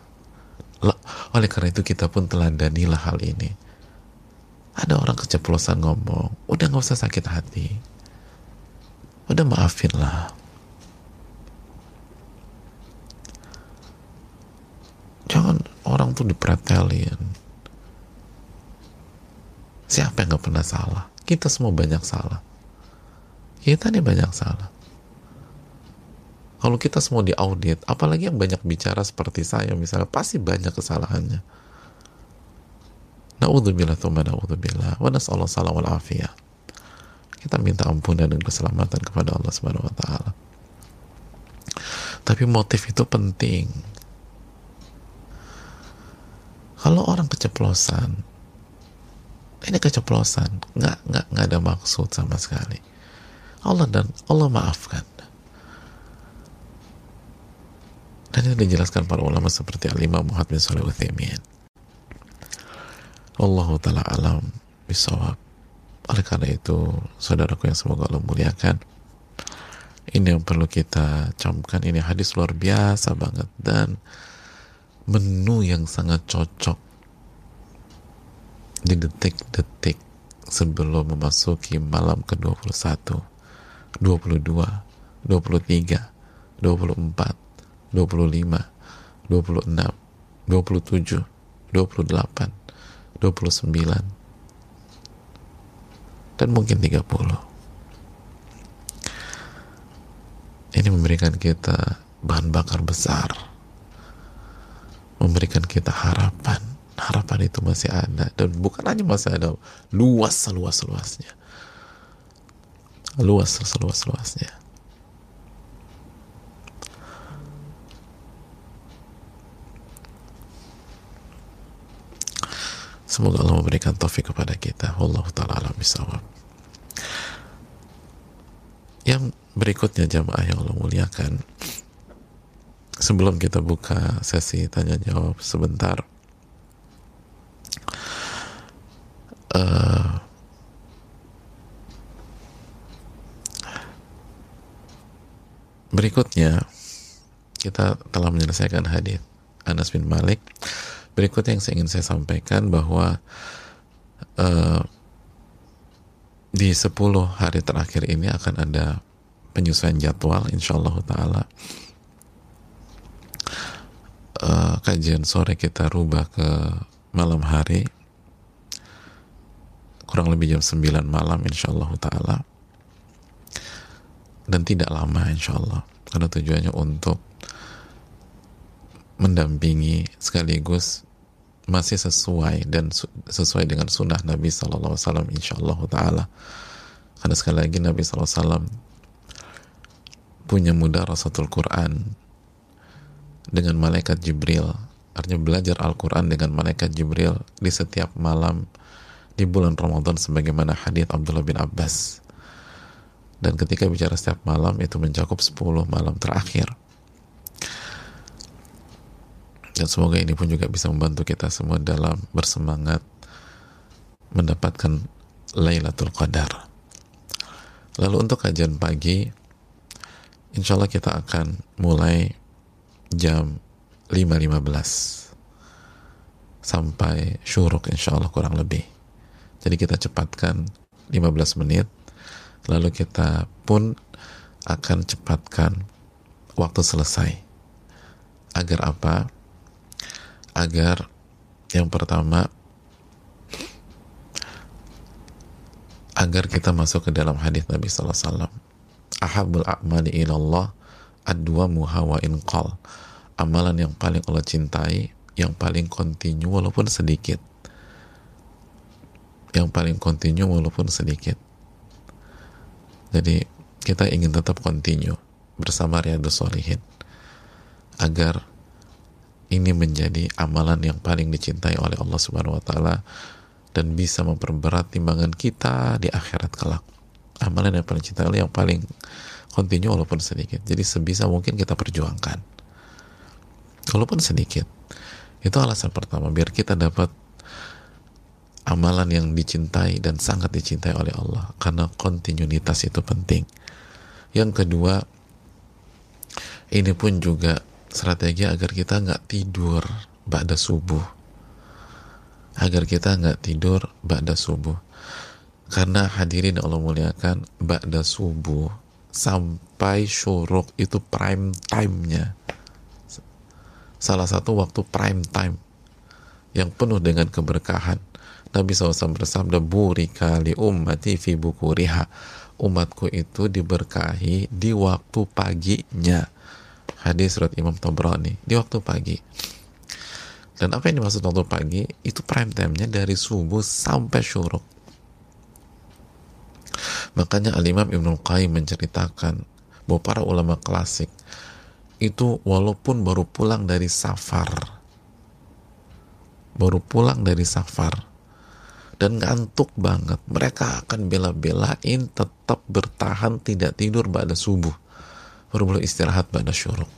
oleh karena itu kita pun teladanilah hal ini ada orang keceplosan ngomong udah nggak usah sakit hati udah maafin lah jangan orang tuh dipretelin Siapa yang gak pernah salah? Kita semua banyak salah. Kita nih banyak salah. Kalau kita semua diaudit, apalagi yang banyak bicara seperti saya misalnya, pasti banyak kesalahannya. Na'udzubillah thumma na'udzubillah. Wa nas'allah salam wal afiyah. Kita minta ampunan dan keselamatan kepada Allah Subhanahu wa taala. Tapi motif itu penting. Kalau orang keceplosan, ini keceplosan nggak nggak nggak ada maksud sama sekali Allah dan Allah maafkan dan ini dijelaskan para ulama seperti Al-Imam Muhammad bin Salih Uthaymin Allah Ta'ala alam bisawab. Oleh karena itu saudaraku yang semoga Allah muliakan ini yang perlu kita camkan. Ini hadis luar biasa banget dan menu yang sangat cocok di detik-detik sebelum memasuki malam ke-21, 22, 23, 24, 25, 26, 27, 28, 29, dan mungkin 30. Ini memberikan kita bahan bakar besar, memberikan kita harapan, harapan itu masih ada dan bukan hanya masih ada luas seluas luasnya luas seluas luasnya Semoga Allah memberikan taufik kepada kita. Allah taala alam bisawab. Yang berikutnya jamaah yang Allah muliakan. Sebelum kita buka sesi tanya jawab sebentar, uh, berikutnya kita telah menyelesaikan hadis Anas bin Malik. Berikutnya yang saya ingin saya sampaikan bahwa uh, di 10 hari terakhir ini akan ada penyesuaian jadwal insyaallah taala. Uh, kajian sore kita rubah ke malam hari. Kurang lebih jam 9 malam insyaallah taala. Dan tidak lama insyaallah. Karena tujuannya untuk mendampingi sekaligus masih sesuai dan su sesuai dengan sunnah Nabi Alaihi Wasallam insyaallah taala. Karena sekali lagi Nabi Sallallahu Alaihi Wasallam punya mudarasatul Quran dengan malaikat Jibril. Artinya belajar Al-Quran dengan malaikat Jibril di setiap malam di bulan Ramadan sebagaimana hadis Abdullah bin Abbas. Dan ketika bicara setiap malam itu mencakup 10 malam terakhir dan semoga ini pun juga bisa membantu kita semua dalam bersemangat mendapatkan Lailatul Qadar. Lalu untuk kajian pagi insya Allah kita akan mulai jam 5.15 sampai syuruk insya Allah kurang lebih. Jadi kita cepatkan 15 menit lalu kita pun akan cepatkan waktu selesai. Agar apa agar yang pertama agar kita masuk ke dalam hadis Nabi Sallallahu Alaihi Wasallam. Ahabul a'mali ilallah adwa muhawa inqal amalan yang paling Allah cintai yang paling kontinu walaupun sedikit. Yang paling kontinu walaupun sedikit. Jadi kita ingin tetap kontinu bersama Riyadus Solihin agar ini menjadi amalan yang paling dicintai oleh Allah Subhanahu wa taala dan bisa memperberat timbangan kita di akhirat kelak. Amalan yang paling cinta yang paling kontinu walaupun sedikit. Jadi sebisa mungkin kita perjuangkan. Walaupun sedikit. Itu alasan pertama biar kita dapat amalan yang dicintai dan sangat dicintai oleh Allah karena kontinuitas itu penting. Yang kedua, ini pun juga strategi agar kita nggak tidur pada subuh. Agar kita nggak tidur pada subuh. Karena hadirin Allah muliakan, pada subuh sampai syuruk itu prime time-nya salah satu waktu prime time yang penuh dengan keberkahan. Nabi SAW bersabda, Buri kali ummati fi bukuriha. Umatku itu diberkahi di waktu paginya. Hadis surat Imam Tabrani. Di waktu pagi. Dan apa yang dimaksud waktu pagi? Itu prime time-nya dari subuh sampai syuruk. Makanya Al-Imam Ibnu Qayyim menceritakan bahwa para ulama klasik itu walaupun baru pulang dari safar baru pulang dari safar dan ngantuk banget mereka akan bela-belain tetap bertahan tidak tidur pada subuh baru boleh istirahat pada syuruk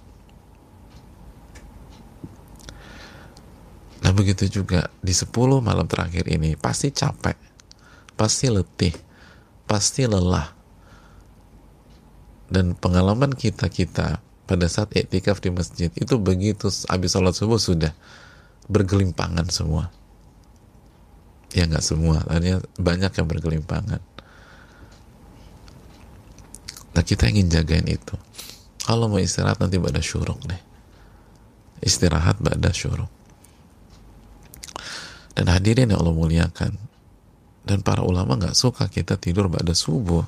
nah begitu juga di 10 malam terakhir ini pasti capek pasti letih pasti lelah. Dan pengalaman kita-kita pada saat iktikaf di masjid itu begitu habis sholat subuh sudah bergelimpangan semua. Ya nggak semua artinya banyak yang bergelimpangan. Nah kita ingin jagain itu kalau mau istirahat nanti pada syuruk deh. Istirahat pada syuruk. Dan hadirin yang Allah muliakan. Dan para ulama nggak suka kita tidur pada subuh.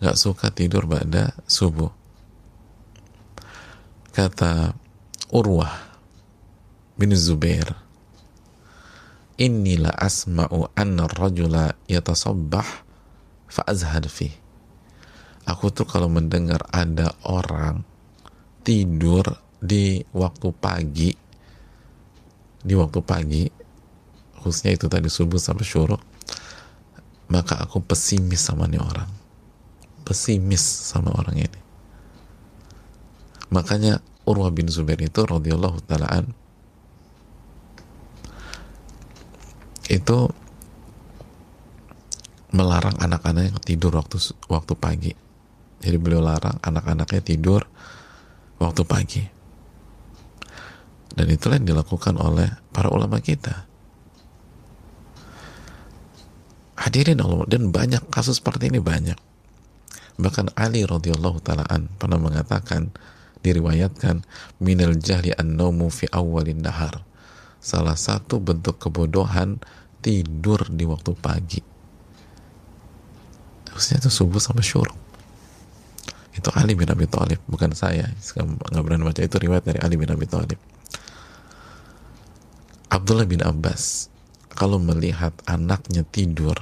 Nggak suka tidur pada subuh. Kata Urwah bin Zubair inilah asma'u anna rajula yatasabbah fa'azhad fi aku tuh kalau mendengar ada orang tidur di waktu pagi di waktu pagi khususnya itu tadi subuh sampai syuruk maka aku pesimis sama nih orang pesimis sama orang ini Makanya Urwah bin Zubair itu radhiyallahu taalaan itu melarang anak-anak yang tidur waktu waktu pagi. Jadi beliau larang anak-anaknya tidur waktu pagi. Dan itulah yang dilakukan oleh para ulama kita. Hadirin Allah dan banyak kasus seperti ini banyak. Bahkan Ali radhiyallahu taalaan pernah mengatakan diriwayatkan minal jahli an-naumu fi awalin nahar salah satu bentuk kebodohan tidur di waktu pagi harusnya itu subuh sampai syuruk itu Ali bin Abi Thalib bukan saya. Nggak berani baca. Itu riwayat dari Ali bin Abi Thalib. Abdullah bin Abbas kalau melihat anaknya tidur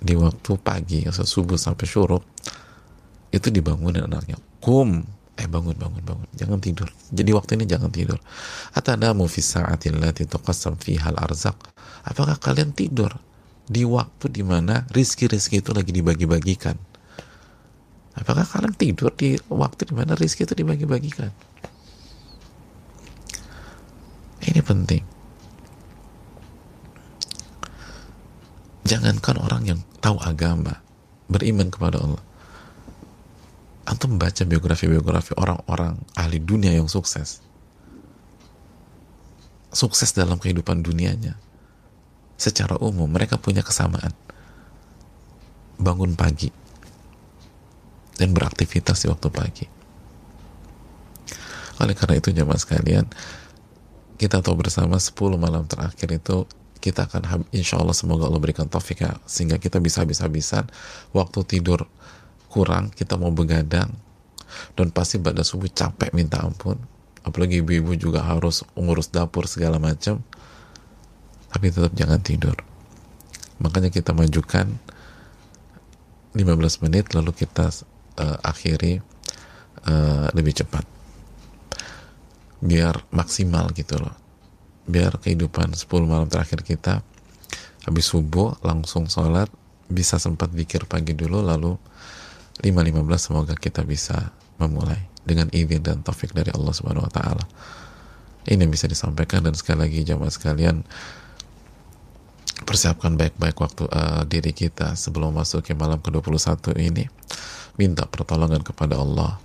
di waktu pagi subuh sampai syuruk itu dibangunin anaknya. Kum. Eh bangun bangun bangun. Jangan tidur. Jadi waktu ini jangan tidur. Atadamu fi sa'atil lati tuqassam fiha al arzak apakah kalian tidur di waktu di mana rizki-rizki itu lagi dibagi-bagikan apakah kalian tidur di waktu di mana rizki itu dibagi-bagikan? Ini penting. Jangankan orang yang tahu agama beriman kepada Allah. Antum baca biografi-biografi orang-orang ahli dunia yang sukses. Sukses dalam kehidupan dunianya. Secara umum mereka punya kesamaan. Bangun pagi dan beraktivitas di waktu pagi. Oleh karena itu jamaah sekalian kita tahu bersama 10 malam terakhir itu kita akan insya Allah semoga Allah berikan taufik ya sehingga kita bisa habis-habisan waktu tidur kurang kita mau begadang dan pasti pada subuh capek minta ampun. Apalagi ibu-ibu juga harus ngurus dapur segala macam tapi tetap jangan tidur. Makanya kita majukan 15 menit lalu kita uh, akhiri uh, lebih cepat. Biar maksimal gitu loh. Biar kehidupan 10 malam terakhir kita habis subuh langsung sholat bisa sempat pikir pagi dulu lalu 5.15 semoga kita bisa memulai dengan izin dan taufik dari Allah Subhanahu wa taala. Ini yang bisa disampaikan dan sekali lagi jamaah sekalian persiapkan baik-baik waktu uh, diri kita sebelum masuk ke malam ke-21 ini minta pertolongan kepada Allah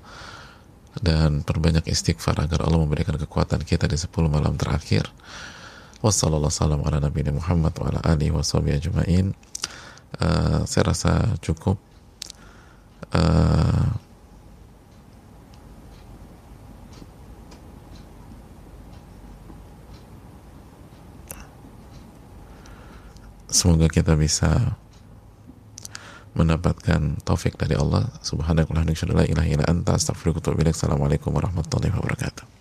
dan perbanyak istighfar agar Allah memberikan kekuatan kita di 10 malam terakhir. Wassalamualaikum warahmatullahi Muhammad wa ala alihi ajma'in. Uh, saya rasa cukup. Uh, semoga kita bisa mendapatkan taufik dari Allah. Subhanahu wa ta'ala Assalamualaikum warahmatullahi wabarakatuh